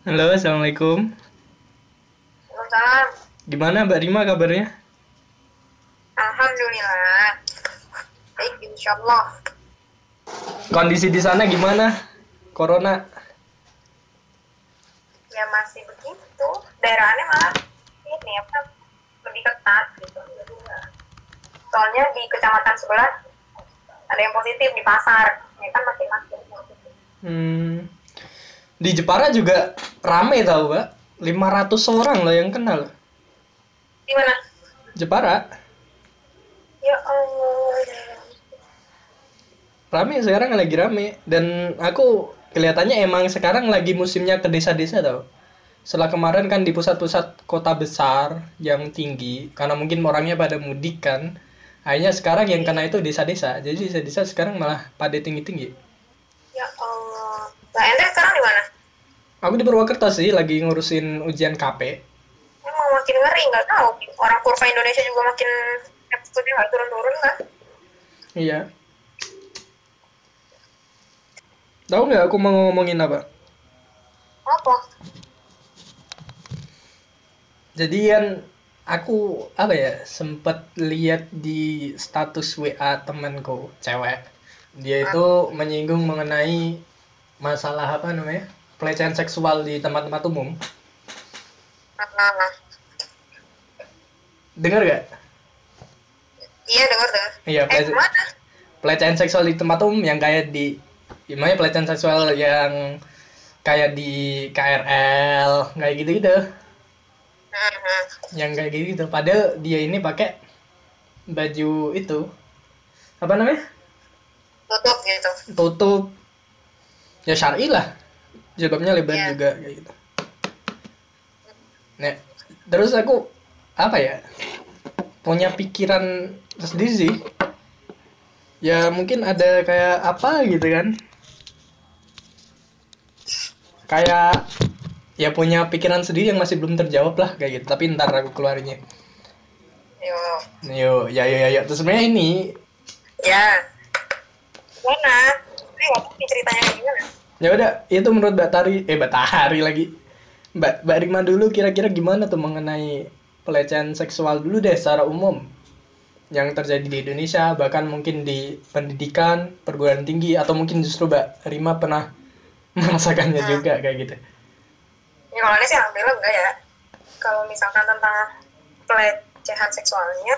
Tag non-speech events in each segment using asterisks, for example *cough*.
Halo, assalamualaikum. Waalaikumsalam. Gimana Mbak Rima kabarnya? Alhamdulillah. Baik, insya Allah. Kondisi di sana gimana? Corona? Ya masih begitu. Daerahnya malah ini apa lebih ketat gitu. Soalnya di kecamatan sebelah ada yang positif di pasar. Ya kan masih masih. Hmm. Di Jepara juga rame tau Mbak. 500 orang loh yang kenal. Di mana? Jepara. Ya Allah. Rame sekarang lagi rame. Dan aku kelihatannya emang sekarang lagi musimnya ke desa-desa tau. Setelah kemarin kan di pusat-pusat kota besar yang tinggi. Karena mungkin orangnya pada mudik kan. Akhirnya sekarang yang kena itu desa-desa. Jadi desa-desa sekarang malah pada tinggi-tinggi. Ya Allah. Nah, ente sekarang di mana? Aku di Purwakarta sih lagi ngurusin ujian KP. Emang makin ngeri nggak tahu. Orang kurva Indonesia juga makin kasusnya nggak turun-turun kan? Iya. Tahu nggak aku mau ngomongin apa? Apa? Jadi kan aku apa ya sempat lihat di status WA temanku cewek. Dia itu menyinggung mengenai masalah apa namanya pelecehan seksual di tempat-tempat umum. Nah, Dengar gak? iya dengar dengar. Iya, Eh pelece- pelecehan seksual di tempat umum yang kayak di gimana ya, pelecehan seksual yang kayak di KRL kayak gitu-gitu. Hmm, yang kayak gitu padahal dia ini pakai baju itu apa namanya tutup gitu. tutup ya syar'i lah jilbabnya lebar Iya. juga kayak gitu nah terus aku apa ya punya pikiran sendiri sih ya mungkin ada kayak apa gitu kan kayak ya punya pikiran sendiri yang masih belum terjawab lah kayak gitu tapi ntar aku keluarinnya Yo. Yuk, ya, ya, ya, ya. Terus sebenarnya ini, Ya. Gimana? Ini nih ceritanya. Ya udah, itu menurut Mbak Tari, eh Mbak Tari lagi. Mbak, Mbak Rima dulu kira-kira gimana tuh mengenai pelecehan seksual dulu deh secara umum yang terjadi di Indonesia, bahkan mungkin di pendidikan, perguruan tinggi, atau mungkin justru Mbak Rima pernah *laughs* merasakannya Hmm. juga kayak gitu. Ya kalau ini sih alhamdulillah enggak ya. Kalau misalkan tentang pelecehan seksualnya,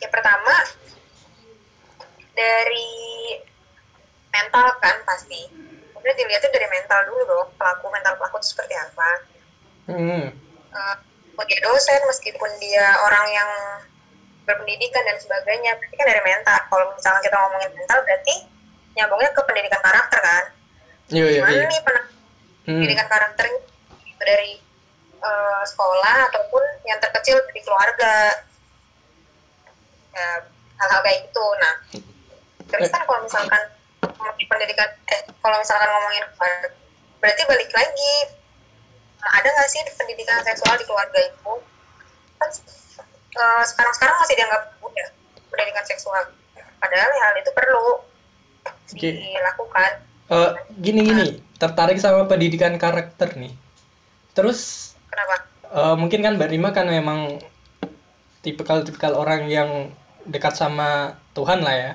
ya pertama dari mental kan pasti. Udah dilihatnya dari mental dulu dong, pelaku mental pelaku itu seperti apa. Hmm, dia dosen, meskipun dia orang yang berpendidikan dan sebagainya, berarti kan dari mental. Kalau misalnya kita ngomongin mental, berarti nyambungnya ke pendidikan karakter kan. iya, iya, Gimana iya. nih pernah Hmm, pendidikan karakternya gitu, dari eh, sekolah ataupun yang terkecil di keluarga ya, hal-hal kayak gitu nah terus kan kalau misalkan ngomongin pendidikan eh kalau misalkan ngomongin keluarga, berarti balik lagi nah, ada nggak sih pendidikan seksual di keluarga itu kan eh, sekarang-sekarang masih dianggap mudah pendidikan seksual padahal hal itu perlu Oke. dilakukan eh, gini gini, tertarik sama pendidikan karakter nih. Terus kenapa Eh, mungkin kan Mbak Rima kan memang tipikal-tipikal orang yang dekat sama Tuhan lah ya.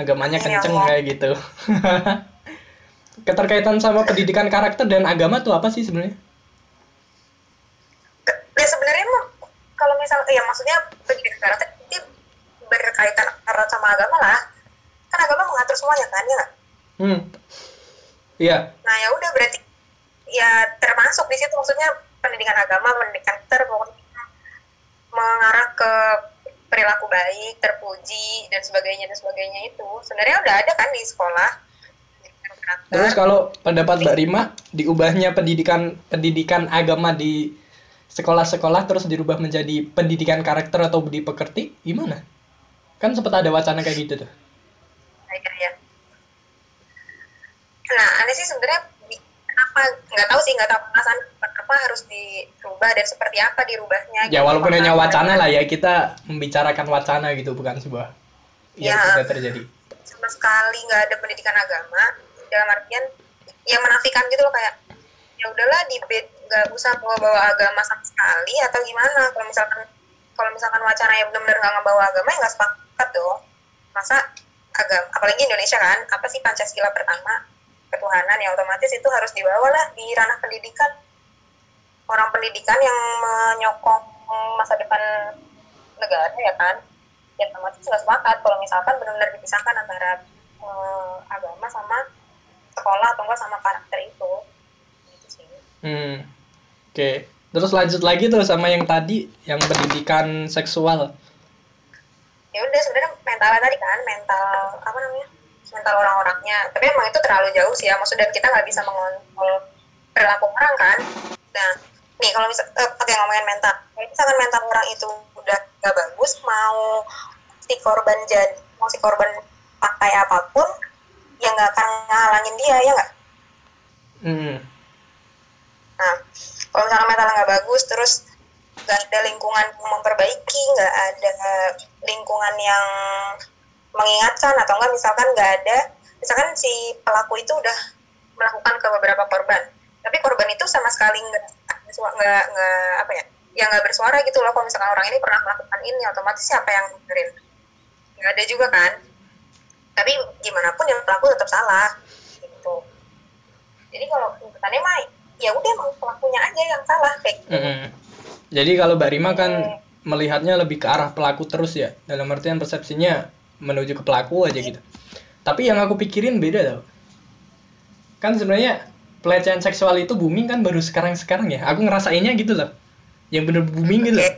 Agamanya Iya, kenceng Allah. kayak gitu. *laughs* Keterkaitan sama pendidikan karakter dan agama tuh apa sih sebenarnya? ya sebenarnya kalau misal ya maksudnya pendidikan karakter itu berkaitan erat sama agama lah kan agama mengatur semuanya kan ya? Hmm. Iya. nah ya udah berarti ya termasuk di situ maksudnya pendidikan agama pendidikan karakter pokoknya mengarah ke perilaku baik terpuji dan sebagainya dan sebagainya itu sebenarnya udah ada kan di sekolah. Terus kalau pendapat Mbak Rima diubahnya pendidikan pendidikan agama di sekolah-sekolah terus dirubah menjadi pendidikan karakter atau budi pekerti gimana? Kan sempat ada wacana kayak gitu tuh. Iya. Nah, aneh sih sebenarnya di- kenapa nggak tahu sih nggak tahu alasan kenapa harus dirubah dan seperti apa dirubahnya. Ya gitu. walaupun hanya wacana lah ya kita membicarakan wacana gitu bukan sebuah yang Ya. sudah terjadi. Sama sekali nggak ada pendidikan agama dalam artian ya menafikan gitu loh kayak ya udahlah debate nggak usah bawa-bawa agama sama sekali atau gimana kalau misalkan kalau misalkan wacananya benar-benar nggak ngebawa agama ya nggak sepakat dong masa agama apalagi Indonesia kan apa sih Pancasila pertama ketuhanan ya otomatis itu harus dibawa lah di ranah pendidikan orang pendidikan yang menyokong masa depan negara ya kan ya otomatis nggak sepakat kalau misalkan benar-benar dipisahkan antara eh, agama sama sekolah atau enggak sama karakter itu gitu sih Hmm. Oke. Terus lanjut lagi tuh sama yang tadi, yang pendidikan seksual. ya udah sebenarnya mentalnya tadi kan mental apa namanya mental orang-orangnya. Tapi emang itu terlalu jauh sih ya. Maksudnya kita nggak bisa mengontrol perilaku orang kan. Nah nih kalau misal eh, oke ngomongin mental. Kalau misalkan mental orang itu udah nggak bagus mau si korban jadi mau si korban pakai apa pun ya nggak akan ngalangin dia ya nggak? Hmm. Nah, kalau misalkan mentalnya nggak bagus, terus nggak ada lingkungan yang memperbaiki, nggak ada lingkungan yang mengingatkan, atau enggak misalkan nggak ada, misalkan si pelaku itu udah melakukan ke beberapa korban, tapi korban itu sama sekali nggak nggak nggak apa ya, ya nggak bersuara gitu loh. Kalau misalkan orang ini pernah melakukan ini, otomatis siapa yang dengerin? Nggak ada juga kan. Tapi gimana pun yang pelaku tetap salah, gitu. Jadi kalau tuntutannya mah ya udah emang pelakunya aja yang salah kayak gitu. Mm-mm. Jadi kalau Mbak Rima kan melihatnya lebih ke arah pelaku terus ya, dalam artian persepsinya menuju ke pelaku aja gitu. Tapi yang aku pikirin beda tau. Kan sebenarnya pelecehan seksual itu booming kan baru sekarang-sekarang ya. Aku ngerasainnya gitu loh. Yang bener booming gitu. loh.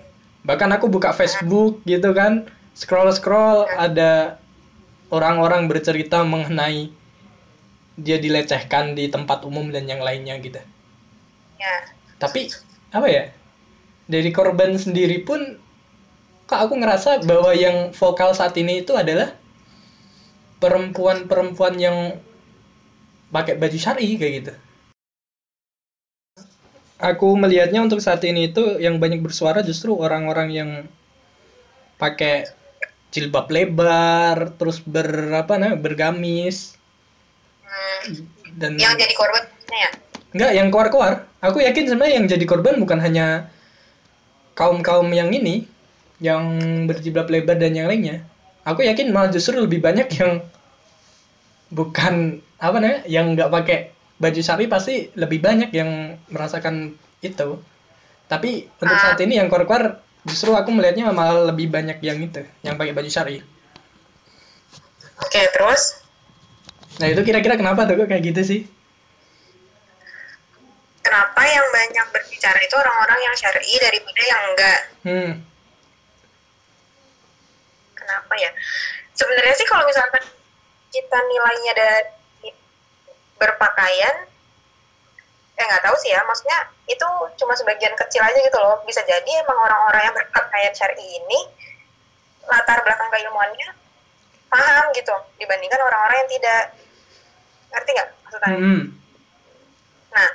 Bahkan aku buka Facebook gitu kan, scroll-scroll ada orang-orang bercerita mengenai dia dilecehkan di tempat umum dan yang lainnya gitu Ya, tapi apa ya dari korban sendiri pun kok aku ngerasa bahwa yang vokal saat ini itu adalah perempuan-perempuan yang pakai baju syari kayak gitu aku melihatnya untuk saat ini itu yang banyak bersuara justru orang-orang yang pakai jilbab lebar terus berapa namanya bergamis hmm, dan yang jadi korban ya. Enggak, yang keluar-keluar. Aku yakin sebenarnya yang jadi korban bukan hanya kaum-kaum yang ini, yang berjilbab lebar dan yang lainnya. Aku yakin malah justru lebih banyak yang bukan apa namanya, yang nggak pakai baju syari pasti lebih banyak yang merasakan itu. Tapi untuk Ah. saat ini yang keluar-keluar justru aku melihatnya malah lebih banyak yang itu, yang pakai baju syari. Oke, terus Nah itu kira-kira kenapa tuh kok kayak gitu sih? kenapa yang banyak berbicara itu orang-orang yang syar'i daripada yang enggak? Hmm, Kenapa ya? Sebenarnya sih kalau misalkan kita nilainya dari berpakaian, eh nggak tahu sih ya, maksudnya itu cuma sebagian kecil aja gitu loh. Bisa jadi emang orang-orang yang berpakaian syar'i ini latar belakang keilmuannya paham gitu dibandingkan orang-orang yang tidak ngerti nggak maksudnya? hmm, Nah,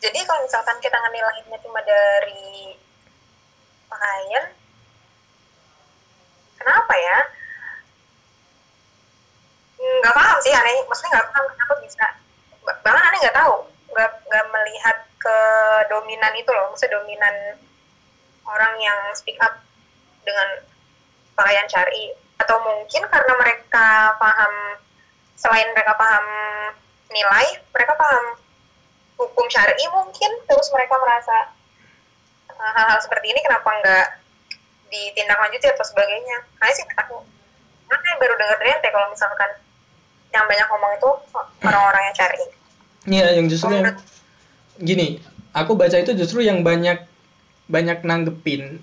jadi kalau misalkan kita ngenilainya cuma dari pakaian, kenapa ya? Nggak paham sih aneh, maksudnya nggak paham kenapa bisa. Ba- Bahkan aneh nggak tahu, nggak nggak melihat ke dominan itu loh, maksudnya dominan orang yang speak up dengan pakaian syari. Atau mungkin karena mereka paham selain mereka paham nilai mereka paham hukum syari mungkin. Terus mereka merasa uh, hal-hal seperti ini kenapa nggak ditindaklanjuti atau sebagainya. Nah sih aku mana baru denger dari ente kalau misalkan yang banyak ngomong itu orang-orang yang cari. Iya, yang justru yang gini, aku baca itu justru yang banyak banyak nanggepin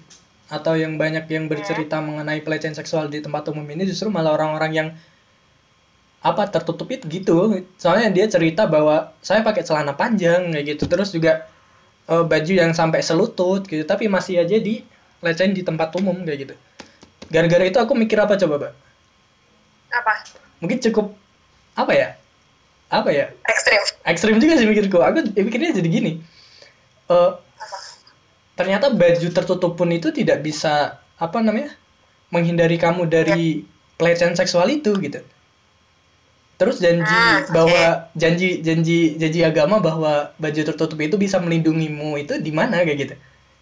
atau yang banyak yang bercerita mengenai pelecehan seksual di tempat umum ini justru malah orang-orang yang apa tertutup itu gitu. Soalnya dia cerita bahwa saya pakai celana panjang kayak gitu, terus juga eh, baju yang sampai selutut gitu, tapi masih aja dilecehin di tempat umum kayak gitu. Gara-gara itu aku mikir apa coba, Mbak? apa Mungkin cukup apa ya? Apa ya? ekstrim ekstrim juga sih mikirku aku mikirnya jadi gini Eh apa ternyata baju tertutup pun itu tidak bisa apa namanya menghindari kamu dari pelecehan seksual itu gitu terus janji Ah, oke. bahwa janji janji janji agama bahwa baju tertutup itu bisa melindungimu itu di mana kayak gitu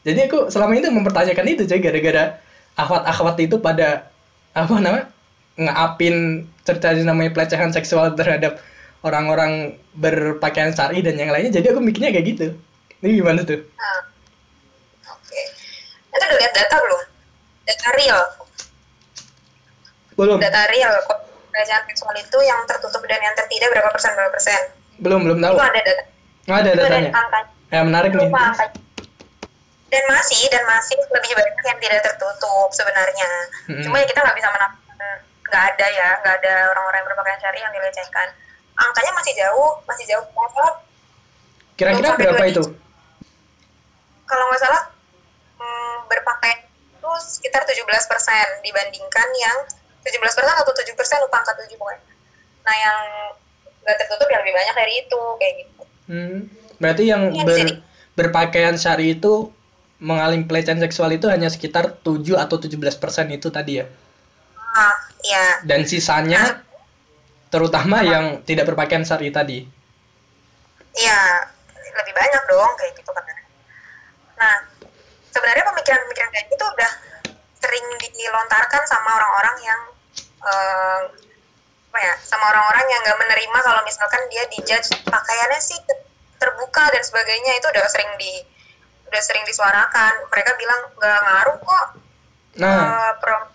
jadi aku selama itu mempertanyakan itu coy gara-gara akhwat-akhwat itu pada apa namanya ngaapin cerita namanya pelecehan seksual terhadap orang-orang berpakaian syari dan yang lainnya jadi aku mikirnya kayak gitu ini gimana tuh Nah, oke. Itu udah lihat data belum? Data real. belum Data real. Kok pelecehan seksual itu yang tertutup dan yang tertida berapa persen berapa persen? belum belum tahu Itu ada data. nggak ada Itu ada datanya angkanya. ya menarik nih angkanya. Dan masih dan masih lebih banyak yang tidak tertutup sebenarnya. Mm-mm. Cuma ya kita nggak bisa menafikan nggak ada ya, nggak ada orang-orang yang berpakaian syari yang dilecehkan. Angkanya masih jauh, masih jauh. Kira-kira berapa itu kalau nggak salah hmm, berpakaian itu sekitar 17% dibandingkan yang 17% atau 7% lupa angka 7 pokoknya. Nah yang nggak tertutup yang lebih banyak dari itu kayak gitu. Hmm, berarti yang Iya, ber- jadi- berpakaian syari itu mengalami pelecehan seksual itu hanya sekitar 7 atau 17% itu tadi ya. Ah, iya. Dan sisanya terutama yang tidak berpakaian syari tadi. Iya, lebih banyak dong kayak gitu kan. Nah, sebenarnya pemikiran-pemikiran kayak gitu udah sering dilontarkan sama orang-orang yang eh, apa ya, sama orang-orang yang nggak menerima kalau misalkan dia dijudge pakaiannya sih ter- terbuka dan sebagainya itu udah sering di udah sering disuarakan. Mereka bilang nggak ngaruh kok Nah, eh, pro-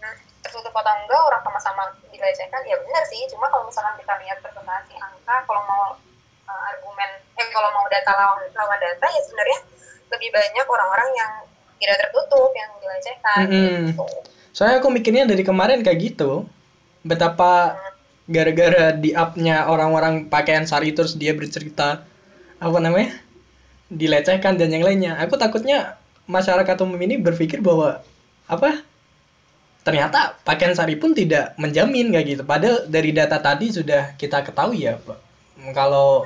hmm, tertutup atau enggak orang sama-sama dilecehkan ya benar sih cuma kalau misalkan kita lihat presentasi angka kalau mau eh, argumen eh kalau mau data lawan, lawan data ya sebenarnya lebih banyak orang-orang yang tidak tertutup yang dilecehkan Mm-mm. gitu. soalnya aku mikirnya dari kemarin kayak gitu. Betapa gara-gara di up-nya orang-orang pakaian sari terus dia bercerita apa namanya? Dilecehkan dan yang lainnya. Aku takutnya masyarakat umum ini berpikir bahwa apa? Ternyata pakaian sari pun tidak menjamin kayak gitu. Padahal dari data tadi sudah kita ketahui ya, Pak. Kalau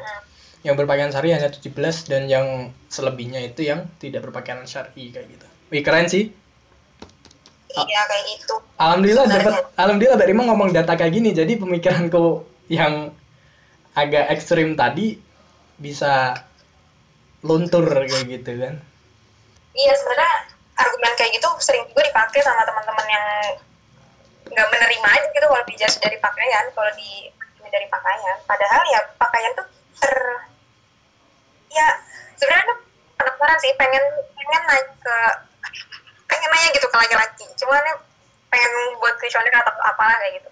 yang berpakaian syari hanya 17 dan yang selebihnya itu yang tidak berpakaian syari kayak gitu. Wih keren sih. iya kayak gitu Alhamdulillah dapat alhamdulillah Mbak Rima ngomong data kayak gini. Jadi pemikiranku yang agak ekstrim tadi bisa luntur kayak gitu kan. iya sebenarnya argumen kayak gitu sering juga dipakai sama teman-teman yang nggak menerima aja gitu kalau dijudge dari pakaian kalau di dari pakaian padahal ya pakaian tuh ter ya sebenarnya tuh penasaran sih pengen pengen naik ke pengen nanya gitu ke laki-laki cuman ya pengen buat kuesioner atau apalah kayak gitu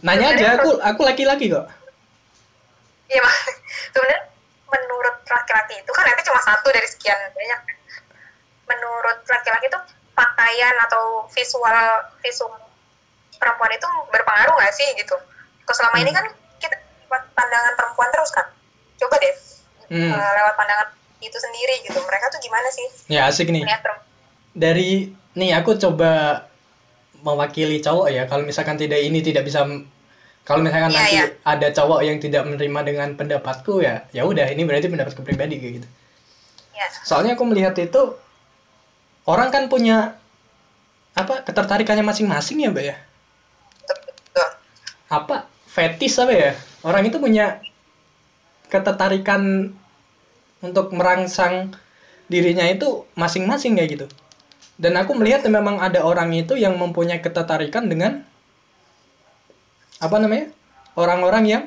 Nanya aja aku aku laki-laki kok. iya mak *laughs* sebenarnya menurut laki-laki itu kan nanti cuma satu dari sekian banyak menurut laki-laki itu pakaian atau visual visual perempuan itu berpengaruh nggak sih gitu kalau selama ini kan kita lewat pandangan perempuan terus kan coba deh Hmm. eh, lewat pandangan itu sendiri gitu mereka tuh gimana sih Ya asik nih. Dari nih aku coba mewakili cowok ya. Kalau misalkan tidak ini tidak bisa kalau misalkan Iya, nanti iya. ada cowok yang tidak menerima dengan pendapatku ya, ya udah ini berarti pendapatku pribadi kayak gitu. ya Soalnya aku melihat itu orang kan punya apa ketertarikannya masing-masing ya, Mbak ya. betul. Apa fetis apa ya? Orang itu punya ketertarikan untuk merangsang dirinya itu masing-masing kayak gitu. Dan aku melihat memang ada orang itu yang mempunyai ketertarikan dengan apa namanya? Orang-orang yang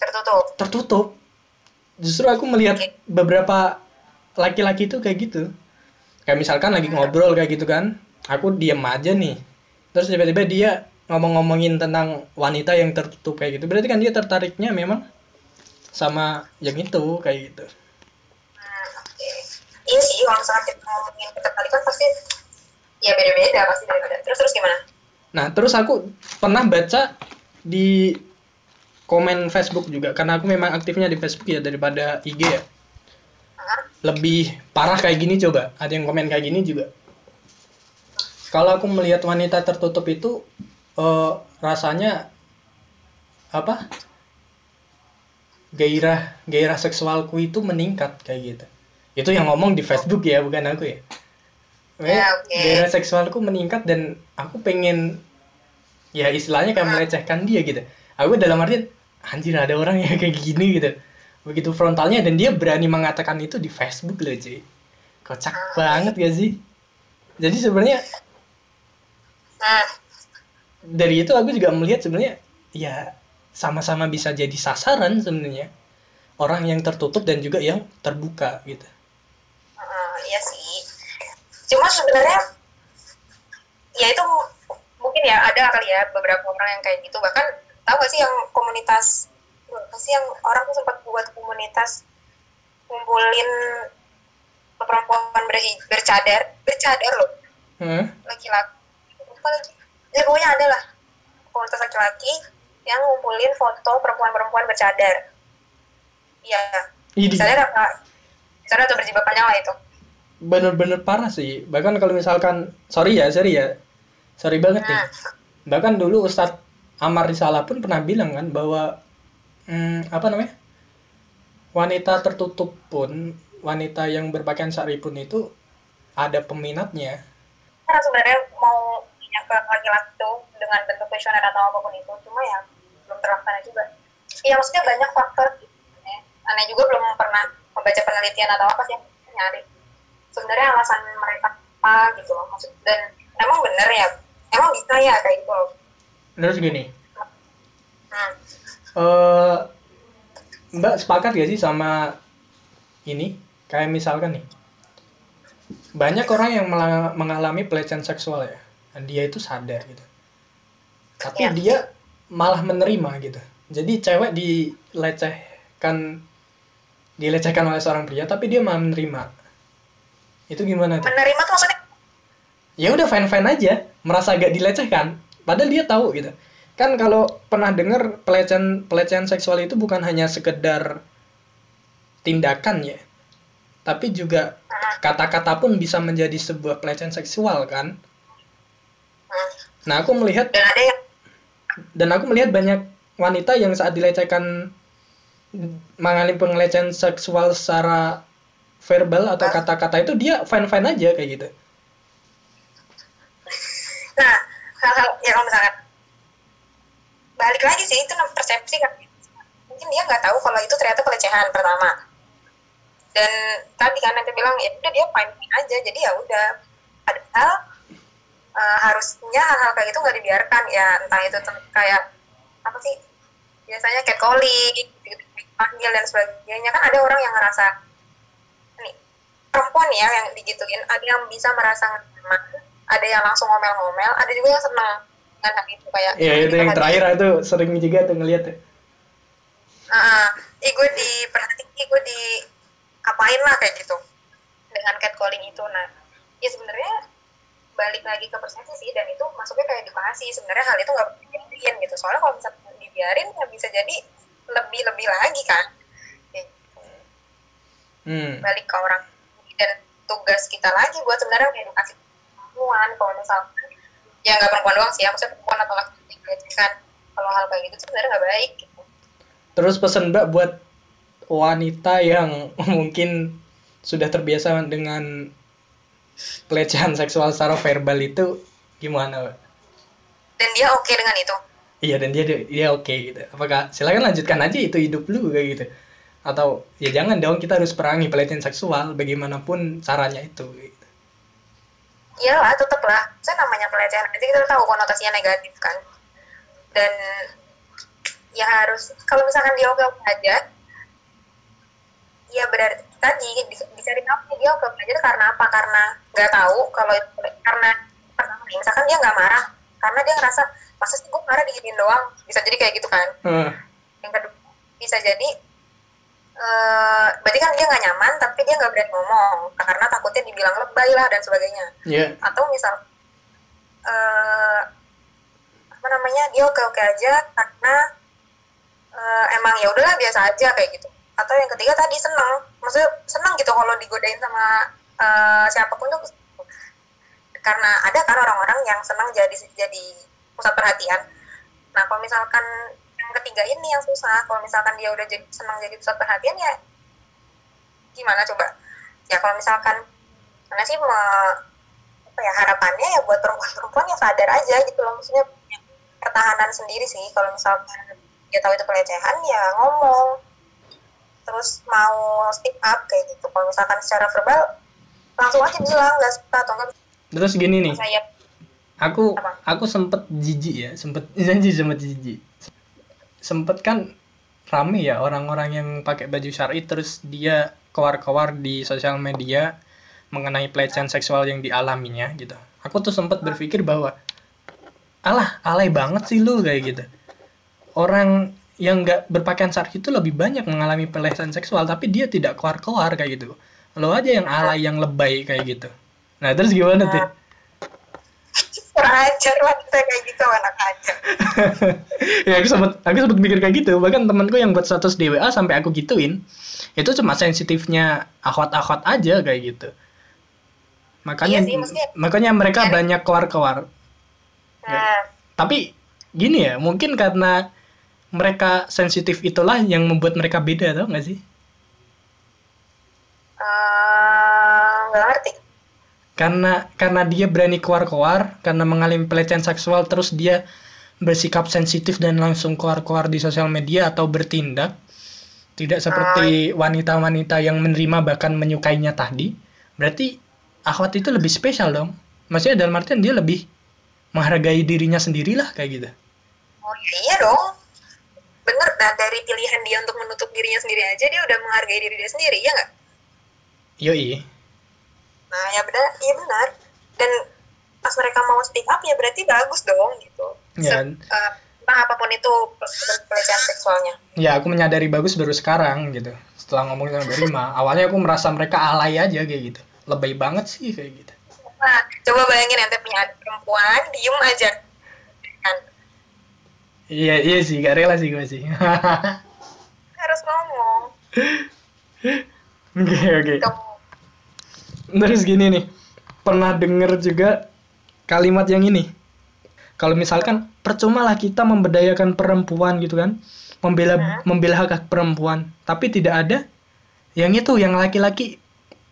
tertutup tertutup. Justru aku melihat Oke. beberapa laki-laki itu kayak gitu. Kayak misalkan lagi ngobrol kayak gitu kan, aku diem aja nih. Terus tiba-tiba dia ngomong-ngomongin tentang wanita yang tertutup kayak gitu. Berarti kan dia tertariknya memang sama yang itu kayak gitu. Hmm, oke. Iya sih, kalau misalnya kita ngomongin ketertarikan pasti ya beda-beda pasti beda-beda. Terus terus gimana? Nah, terus aku pernah baca di komen Facebook juga karena aku memang aktifnya di Facebook ya daripada IG ya. Lebih parah kayak gini coba ada yang komen kayak gini juga. Kalau aku melihat wanita tertutup itu eh, rasanya apa? Gairah gairah seksualku itu meningkat kayak gitu. Itu yang ngomong di Facebook ya bukan aku ya Ya, oke. gairah seksualku meningkat dan aku pengen ya istilahnya kayak melecehkan dia gitu. Aku dalam artian anjir ada orang yang kayak gini gitu. Begitu frontalnya dan dia berani mengatakan itu di Facebook loh cuy kocak banget gak sih? Jadi sebenarnya nah dari itu aku juga melihat sebenarnya ya sama-sama bisa jadi sasaran sebenarnya orang yang tertutup dan juga yang terbuka gitu. Eh, iya sih cuma sebenarnya ya itu mungkin ya ada kali ya beberapa orang yang kayak gitu. Bahkan tahu gak sih yang komunitas apa sih yang orang tuh sempat buat komunitas ngumpulin perempuan ber- bercadar bercadar loh. Hah? laki-laki. Apa lagi? Ya pokoknya ada lah. Komunitas laki-laki yang ngumpulin foto perempuan-perempuan bercadar. Iya. Misalnya apa misalnya atau berjilbab panjang lah itu bener-bener parah sih. Bahkan kalau misalkan sorry ya sorry ya. Sorry banget nih. Nah. Bahkan dulu Ustadz Amar Risalah pun pernah bilang kan bahwa hmm, apa namanya wanita tertutup pun wanita yang berpakaian syari pun itu ada peminatnya. Karena sebenarnya mau punya ke laki-laki tuh dengan bentuk kuesioner atau apa pun itu cuma ya belum terlaksana juga. Iya maksudnya banyak faktor gitu ya. aneh juga belum pernah membaca penelitian atau apa sih nyari sebenarnya alasan mereka apa gitu loh maksud dan emang bener ya emang bisa ya kayak gitu loh. Terus gini. Hmm. eh Mbak sepakat gak sih sama ini? Kayak misalkan nih banyak orang yang mengalami pelecehan seksual ya dan dia itu sadar gitu. Tapi Iya. dia malah menerima gitu. Jadi cewek dilecehkan dilecehkan oleh seorang pria tapi dia malah menerima itu gimana tuh? Menerima tuh maksudnya ya udah fine fine aja. Merasa gak dilecehkan. Padahal dia tahu gitu. Kan kalau pernah dengar pelecehan pelecehan seksual itu bukan hanya sekedar tindakan ya. Tapi juga hmm. kata-kata pun bisa menjadi sebuah pelecehan seksual kan? Nah aku melihat dan ada yang dan aku melihat banyak wanita yang saat dilecehkan mengalami pengelecehan seksual secara verbal atau kata-kata itu dia fine fine aja kayak gitu. Nah hal-hal ya kalau misalkan balik lagi sih itu persepsi kan. Mungkin dia nggak tahu kalau itu ternyata pelecehan pertama. Dan tadi kan nanti bilang ya udah dia fine fine aja jadi ya udah. Padahal eh, harusnya hal-hal kayak gitu nggak dibiarkan ya entah itu kayak apa sih biasanya catcalling gitu, panggil dan sebagainya. Kan ada orang yang ngerasa perempuan ya yang digituin ada yang bisa merasa nyaman ada yang langsung ngomel-ngomel ada juga yang senang dengan hal itu kayak ya itu yang terakhir itu sering juga tuh ngeliat ya. ah ih gue diperhatiin ih gue di apain lah kayak gitu dengan catcalling itu nah ya sebenarnya balik lagi ke persepsi sih dan itu masuknya kayak edukasi sebenarnya hal itu nggak dibiarin gitu soalnya kalau misalnya dibiarin ya bisa jadi lebih lebih lagi kan gitu. hmm. balik ke orang dan tugas kita lagi buat sebenarnya edukasi perempuan kalau misalkan ya nggak perempuan doang sih ya maksudnya perempuan atau laki-laki kan kalau hal kayak gitu sebenarnya nggak baik gitu. terus pesan mbak buat wanita yang *laughs* mungkin sudah terbiasa dengan pelecehan seksual secara verbal itu gimana mbak? dan dia oke dengan itu Iya dan dia dia oke gitu. Apakah silakan lanjutkan aja itu hidup lu kayak gitu. Atau ya jangan dong kita harus perangi pelecehan seksual bagaimanapun caranya itu. Gitu. iyalah tetep lah saya namanya pelecehan nanti kita tahu konotasinya negatif kan? Dan ya harus kalau misalkan dia oke aja ya berarti tadi di- dicari tahu dia oke aja karena apa? Karena nggak tahu kalau itu karena pertama misalkan dia nggak marah karena dia ngerasa masa sih gue marah diginiin doang? Bisa jadi kayak gitu kan? Eh, yang kedua bisa jadi eh berarti kan dia nggak nyaman tapi dia nggak berani ngomong. Karena takutnya dibilang lebay lah dan sebagainya. Ya. atau misal eh apa namanya dia oke oke aja karena eh, emang ya udahlah biasa aja kayak gitu. Atau yang ketiga tadi seneng. Maksudnya seneng gitu kalau digodain sama eh, siapa pun tuh. Karena ada kan orang-orang yang senang jadi jadi pusat perhatian. Nah kalau misalkan ketiga ini yang susah. Kalau misalkan dia udah jadi senang jadi pusat perhatian ya gimana coba? Ya kalau misalkan karena sih me- apa ya harapannya ya buat perempuan-perempuan yang sadar aja gitu loh. Maksudnya pertahanan sendiri sih. Kalau misalkan dia tahu itu pelecehan ya ngomong. Terus mau speak up kayak gitu. Kalau misalkan secara verbal langsung aja bilang nggak suka atau enggak terus gini nih. Saya aku Apa? aku sempet jijik ya. Sempet *laughs* janji sempet jijik sempet kan rame ya orang-orang yang pakai baju syari terus dia keluar-keluar di sosial media mengenai pelecehan seksual yang dialaminya gitu. Aku tuh sempet berpikir bahwa alah alay banget sih lu kayak gitu. Orang yang nggak berpakaian syari itu lebih banyak mengalami pelecehan seksual tapi dia tidak keluar-keluar kayak gitu. Lo aja yang alay yang lebay kayak gitu. Nah terus gimana tuh kurang ajar wanita kayak gitu anak aja. *laughs* Ya aku sempet aku sempet mikir kayak gitu. Bahkan temanku yang buat status di WA sampai aku gituin itu cuma sensitifnya akhwat-akhwat aja kayak gitu. Makanya Iya sih, maksudnya- makanya mereka banyak keluar-keluar. Nah. Tapi gini ya mungkin karena mereka sensitif itulah yang membuat mereka beda tau nggak sih? Eh, nggak ngerti karena karena dia berani keluar-keluar karena mengalami pelecehan seksual terus dia bersikap sensitif dan langsung keluar-keluar di sosial media atau bertindak. Tidak seperti wanita-wanita yang menerima bahkan menyukainya tadi. Berarti akhwat itu lebih spesial dong. Maksudnya dalam artian dia lebih menghargai dirinya sendirilah kayak gitu. Oh ya iya dong. Bener nah dari pilihan dia untuk menutup dirinya sendiri aja dia udah menghargai diri dia sendiri ya nggak? Yoi nah ya benar iya benar. Dan pas mereka mau speak up ya berarti bagus dong gitu. Ya. Se- tentang apa pun itu pe- pelecehan seksualnya. Ya aku menyadari bagus baru sekarang gitu. Setelah ngomong sama Berima awalnya aku merasa mereka alay aja kayak gitu. Lebay banget sih kayak gitu. Nah coba bayangin ente punya adik perempuan diem aja. Kan iya iya sih gak rela sih gue sih. *laughs* Harus ngomong. Oke oke. Kamu terus gini nih pernah denger juga kalimat yang ini? Kalau misalkan percuma lah kita memberdayakan perempuan gitu kan membela Hmm. membela hak perempuan. Tapi tidak ada yang itu yang laki-laki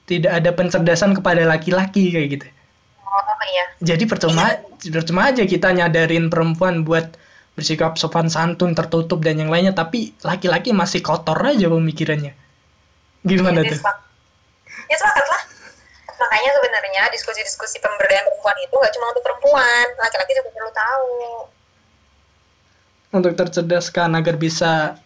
tidak ada pencerdasan kepada laki-laki kayak gitu. Oh iya. Jadi percuma percuma aja kita nyadarin perempuan buat bersikap sopan santun tertutup dan yang lainnya. Tapi laki-laki masih kotor aja pemikirannya. Gimana Jadi tuh? ya sepakat lah makanya sebenarnya diskusi-diskusi pemberdayaan perempuan itu nggak cuma untuk perempuan laki-laki juga perlu tahu untuk tercerdaskan agar bisa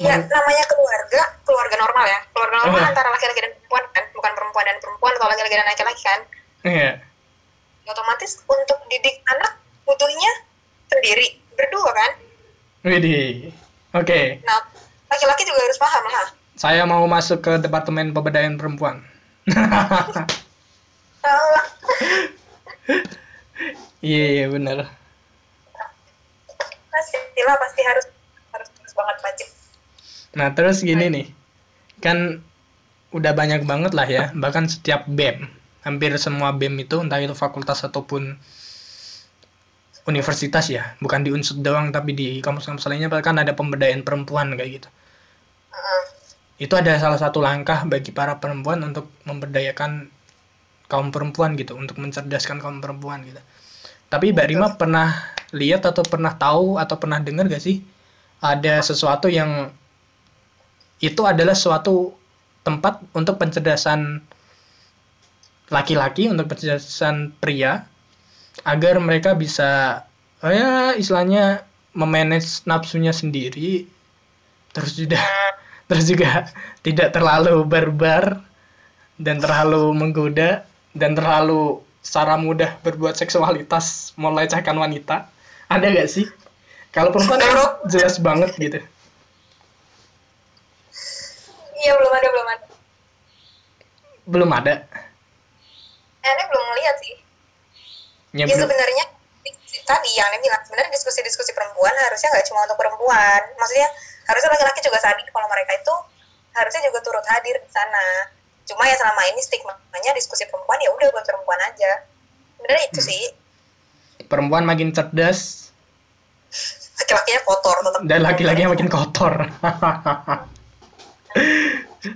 ya namanya keluarga keluarga normal ya keluarga normal Eh. antara laki-laki dan perempuan kan bukan perempuan dan perempuan kalau laki-laki dan laki-laki kan Iya. Ya, otomatis untuk didik anak butuhnya sendiri berdua kan Widih. Oke, nah laki-laki juga harus paham lah saya mau masuk ke departemen pemberdayaan perempuan. Iya, iya benar. pastilah pasti harus harus harus banget wajib Nah, terus gini nih. Kan udah banyak banget lah ya, bahkan setiap BEM, hampir semua BEM itu entah itu fakultas ataupun universitas ya, bukan di Unsud doang tapi di kampus-kampus lainnya bahkan ada pemberdayaan perempuan kayak gitu. Itu ada salah satu langkah bagi para perempuan untuk memberdayakan kaum perempuan gitu, untuk mencerdaskan kaum perempuan gitu. Tapi Mbak Rima pernah lihat atau pernah tahu atau pernah dengar gak sih ada sesuatu yang itu adalah suatu tempat untuk pencerdasan laki-laki, untuk pencerdasan pria agar mereka bisa oh ya istilahnya memanage nafsunya sendiri terus juga terus juga tidak terlalu barbar dan terlalu menggoda dan terlalu secara mudah berbuat seksualitas melecehkan wanita. Ada gak sih? Kalau perempuan kan jelas banget gitu. Iya belum ada belum ada. Belum ada? Ane belum ngeliat sih. Ya, ya sebenarnya tadi yang Ane bilang sebenarnya diskusi-diskusi perempuan harusnya nggak cuma untuk perempuan. Maksudnya harusnya laki-laki juga sadar kalau mereka itu harusnya juga turut hadir di sana. Cuma ya selama ini stigmanya diskusi perempuan ya udah buat perempuan aja. Sebenarnya itu sih. Perempuan makin cerdas laki-lakinya kotor tetap dan laki-lakinya makin kotor. *laughs*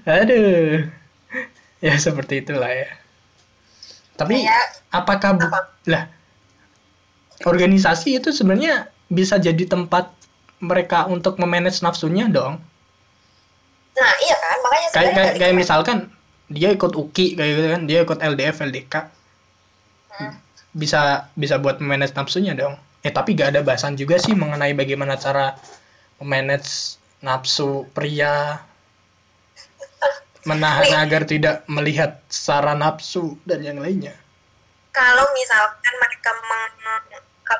Aduh. Ya seperti itulah ya. Tapi Ya. apakah bu- Apa? lah organisasi itu sebenarnya bisa jadi tempat mereka untuk memanage nafsunya dong. nah iya kan makanya Kayak kayak, kayak misalkan dia ikut UKI kayak gitu kan, dia ikut LDF, LDK, Hmm. bisa bisa buat memanage nafsunya dong. Eh tapi gak ada bahasan juga sih mengenai bagaimana cara memanage nafsu pria *laughs* menahan agar tidak melihat secara nafsu dan yang lainnya. kalau misalkan mereka meng,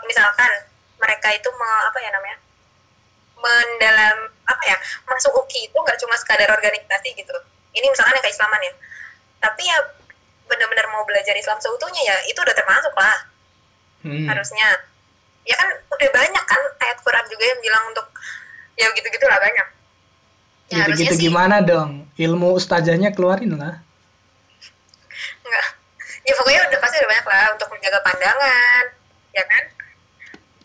misalkan mereka itu me, apa ya namanya mendalam apa ya masuk UKI itu nggak cuma sekadar organisasi gitu. Ini misalkan yang keislaman ya. Tapi ya benar-benar mau belajar Islam seutuhnya ya itu udah termasuk lah. Hmm. harusnya. Ya kan udah banyak kan ayat Quran juga yang bilang untuk ya gitu-gitu lah banyak. Ya Gitu-gitu sih. gimana dong? Ilmu ustazahnya keluarin lah. enggak ya pokoknya udah pasti udah banyak lah untuk menjaga pandangan ya kan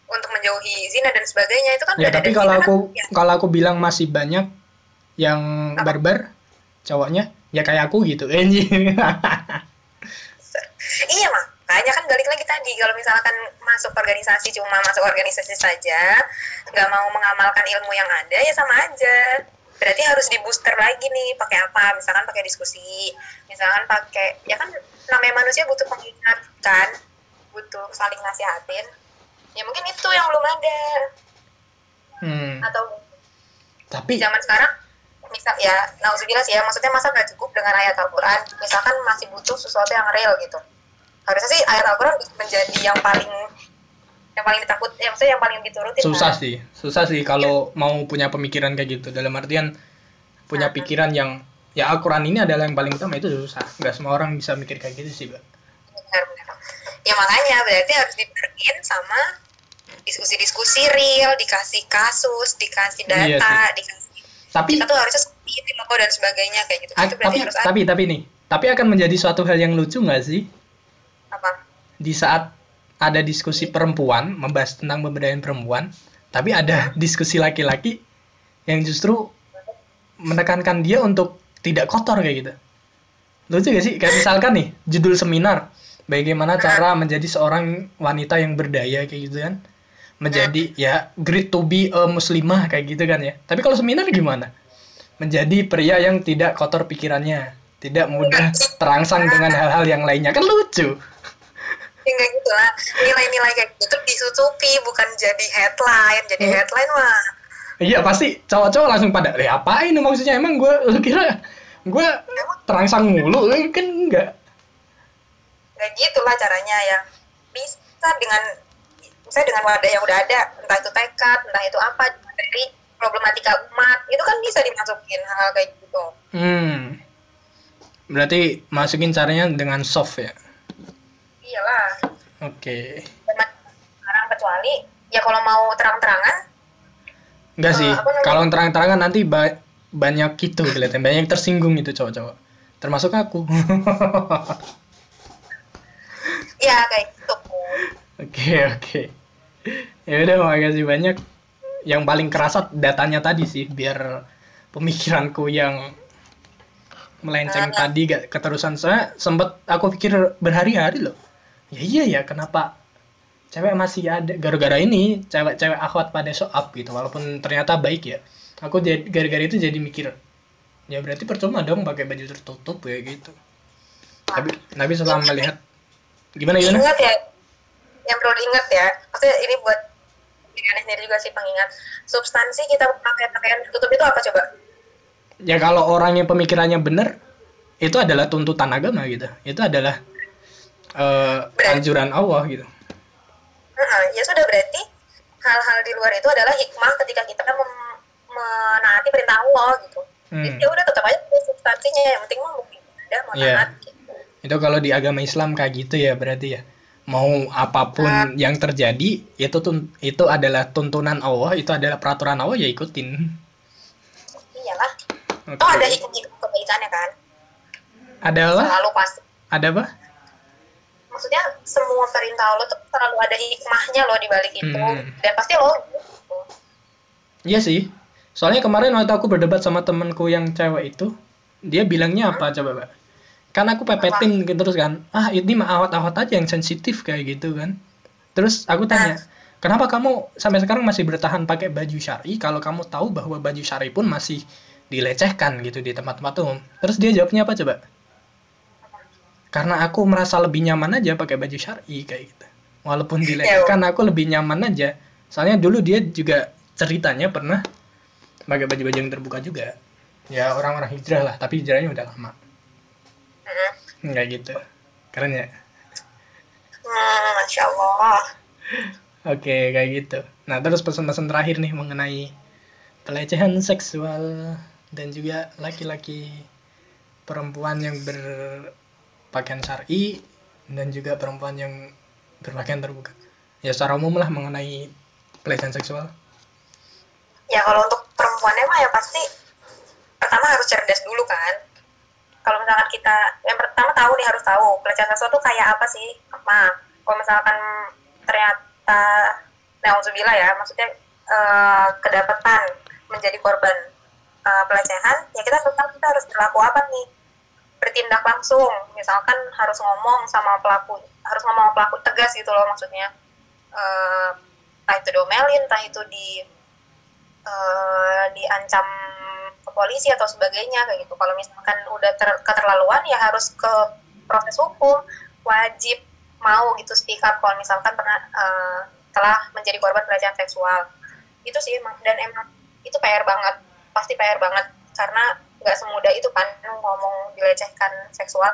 untuk menjauhi zina dan sebagainya itu kan Ya tapi kalau kita aku kan, ya, kalau aku bilang masih banyak yang Apa? barbar cowoknya ya kayak aku gitu. *laughs* Iya makanya kan balik lagi tadi kalau misalkan masuk organisasi cuma masuk organisasi saja nggak mau mengamalkan ilmu yang ada ya sama aja. Berarti harus di booster lagi nih pakai apa? Misalkan pakai diskusi misalkan pakai ya kan namanya manusia butuh pengingat kan? Butuh saling nasihatin ya mungkin itu yang belum ada hmm. atau Tapi zaman sekarang misal ya nauzubillah sih ya maksudnya masa nggak cukup dengan ayat Al-Quran misalkan masih butuh sesuatu yang real gitu harusnya sih ayat Al-Quran menjadi yang paling yang paling ditakut ya maksudnya yang paling diturutin susah kan. sih, susah sih kalau mau punya pemikiran kayak gitu. Dalam artian punya Nah. pikiran yang ya Al-Quran ini adalah yang paling utama itu susah. Nggak semua orang bisa mikir kayak gitu sih, Mbak. benar benar ya makanya berarti harus diberin sama diskusi-diskusi real dikasih kasus dikasih data Iya sih. dikasih Tapi kita tuh harusnya seperti loh dan sebagainya kayak gitu itu tapi harus ada tapi tapi nih, tapi akan menjadi suatu hal yang lucu nggak sih apa di saat ada diskusi perempuan membahas tentang pemberdayaan perempuan, tapi ada diskusi laki-laki yang justru menekankan dia untuk tidak kotor kayak gitu. Lucu gak sih? Kayak misalkan nih, judul seminar, bagaimana cara menjadi seorang wanita yang berdaya kayak gitu kan. Menjadi ya great to be a muslimah kayak gitu kan ya. Tapi kalau seminar gimana? Menjadi pria yang tidak kotor pikirannya, tidak mudah terangsang dengan hal-hal yang lainnya. Kan lucu. ya nggak gitu lah nilai-nilai kayak gitu disusupi bukan jadi headline jadi Hmm. headline mah Iya pasti cowok-cowok langsung pada, eh apain ini maksudnya emang gue lu kira gue terangsang mulu kan enggak. nggak gitu lah caranya ya bisa dengan misalnya dengan wadah yang udah ada entah itu tekad entah itu apa dari problematika umat itu kan bisa dimasukin hal-hal kayak gitu Hmm. Berarti masukin caranya dengan soft ya. iyalah Oke. Zaman sekarang kecuali ya kalau mau terang-terangan Enggak sih. Eh? Kalau terang-terangan nanti ba- banyak gitu kelihatan banyak yang tersinggung itu cowok-cowok. Termasuk aku. *laughs* ya kayak gitu Oke, oke. Ya udah makasih banyak. Yang paling kerasa datanya tadi sih biar pemikiranku yang melenceng Ah. tadi gak keterusan saya sempat aku pikir berhari-hari loh. Ya iya ya, kenapa cewek masih ada gara-gara ini cewek-cewek akhwat pada show up gitu walaupun ternyata baik ya. Aku jadi gara-gara itu jadi mikir ya berarti percuma dong pakai baju tertutup kayak gitu. Tapi Nabi setelah melihat gimana gimana? ingat ya yang perlu diingat ya. Maksudnya ini buat diri sendiri juga sih pengingat. Substansi kita pakai pakaian tertutup itu apa coba? Ya kalau orangnya pemikirannya benar itu adalah tuntutan agama gitu. Itu adalah eh, anjuran Allah gitu. Heeh, ya sudah berarti hal-hal di luar itu adalah hikmah ketika kita mem- menaati perintah Allah gitu. Hmm. jadi ya udah tetap aja substansinya. Yang penting mah mungkin ada mau Iya. taat. Gitu. itu kalau di agama Islam kayak gitu ya berarti ya mau apa pun yang terjadi itu tun itu adalah tuntunan Allah itu adalah peraturan Allah ya ikutin iyalah Oke. oh ada hikmah kebaikannya kan ada apa selalu pasti ada apa maksudnya semua perintah Allah tuh selalu ada hikmahnya loh di balik itu Hmm. dan pasti logis gitu. Iya sih. Soalnya kemarin waktu aku berdebat sama temenku yang cewek itu, dia bilangnya apa coba, Mbak? Kan aku pepetin gitu terus kan, ah ini mah awat-awat aja yang sensitif kayak gitu kan. Terus aku tanya, kenapa kamu sampai sekarang masih bertahan pakai baju syari? Kalau kamu tahu bahwa baju syari pun masih dilecehkan gitu di tempat-tempat umum. Terus dia jawabnya apa coba? Karena aku merasa lebih nyaman aja pakai baju syari kayak gitu. Walaupun dilecehkan aku lebih nyaman aja. Soalnya dulu dia juga ceritanya pernah pakai baju-baju yang terbuka juga. Ya orang-orang hijrah lah tapi hijrahnya udah lama Kayak gitu. Keren ya? Hmm, Masya Allah. oke kayak gitu. Nah terus pesan-pesan terakhir nih mengenai pelecehan seksual dan juga laki-laki perempuan yang berpakaian syar'i dan juga perempuan yang berpakaian terbuka. Ya secara umum lah mengenai pelecehan seksual. Ya kalau untuk perempuannya mah ya pasti pertama harus cerdas dulu kan. Kalau misalkan kita yang pertama tahu nih harus tahu pelecehan seksual tuh kayak apa sih? Nah, kalau misalkan ternyata Nauzubillah ya, maksudnya eh, kedapatan menjadi korban eh, pelecehan, ya kita tahu kita harus berlaku apa nih? Bertindak langsung, misalkan harus ngomong sama pelaku, harus ngomong sama pelaku tegas gitu loh maksudnya. Eh, entah itu diomelin, entah itu di eh, diancam ke polisi atau sebagainya kayak gitu. Kalau misalkan udah ter- keterlaluan ya harus ke proses hukum, wajib mau gitu speak up kalau misalkan pernah eh, telah menjadi korban pelecehan seksual. Itu sih emang dan emang itu PR banget, pasti PR banget karena nggak semudah itu kan ngomong dilecehkan seksual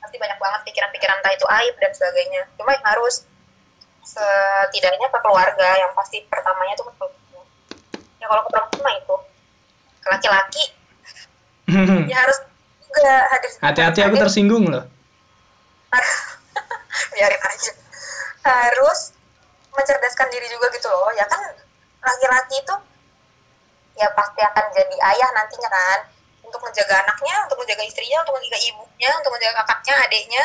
pasti banyak banget pikiran-pikiran entah itu aib dan sebagainya. Cuma yang harus setidaknya ke keluarga yang pasti pertamanya tuh ke keluarga. Ya kalau ke perempuan itu laki-laki *laughs* ya harus juga hadir. hati-hati aku hadir- tersinggung loh *laughs* biarin aja. Harus mencerdaskan diri juga gitu loh. Ya kan laki-laki itu ya pasti akan jadi ayah nantinya kan untuk menjaga anaknya, untuk menjaga istrinya, untuk menjaga ibunya, untuk menjaga kakaknya, adiknya.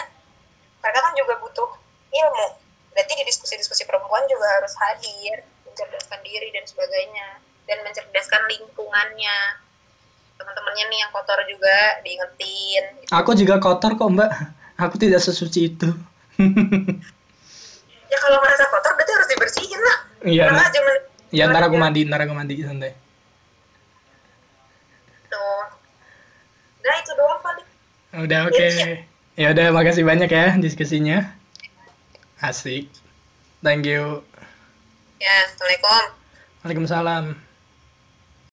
Mereka kan juga butuh ilmu. Berarti di diskusi-diskusi perempuan juga harus hadir, mencerdaskan diri dan sebagainya, dan mencerdaskan lingkungannya. Teman-temannya nih yang kotor juga diingetin. aku juga kotor kok mbak aku tidak sesuci itu Ya kalau merasa kotor berarti harus dibersihin lah. iya nah. aja ya ntar aku mandi ntar aku mandi santai Tuh. Nah itu doang paling. udah oke ya udah makasih banyak ya diskusinya asik thank you Ya, Assalamualaikum. Waalaikumsalam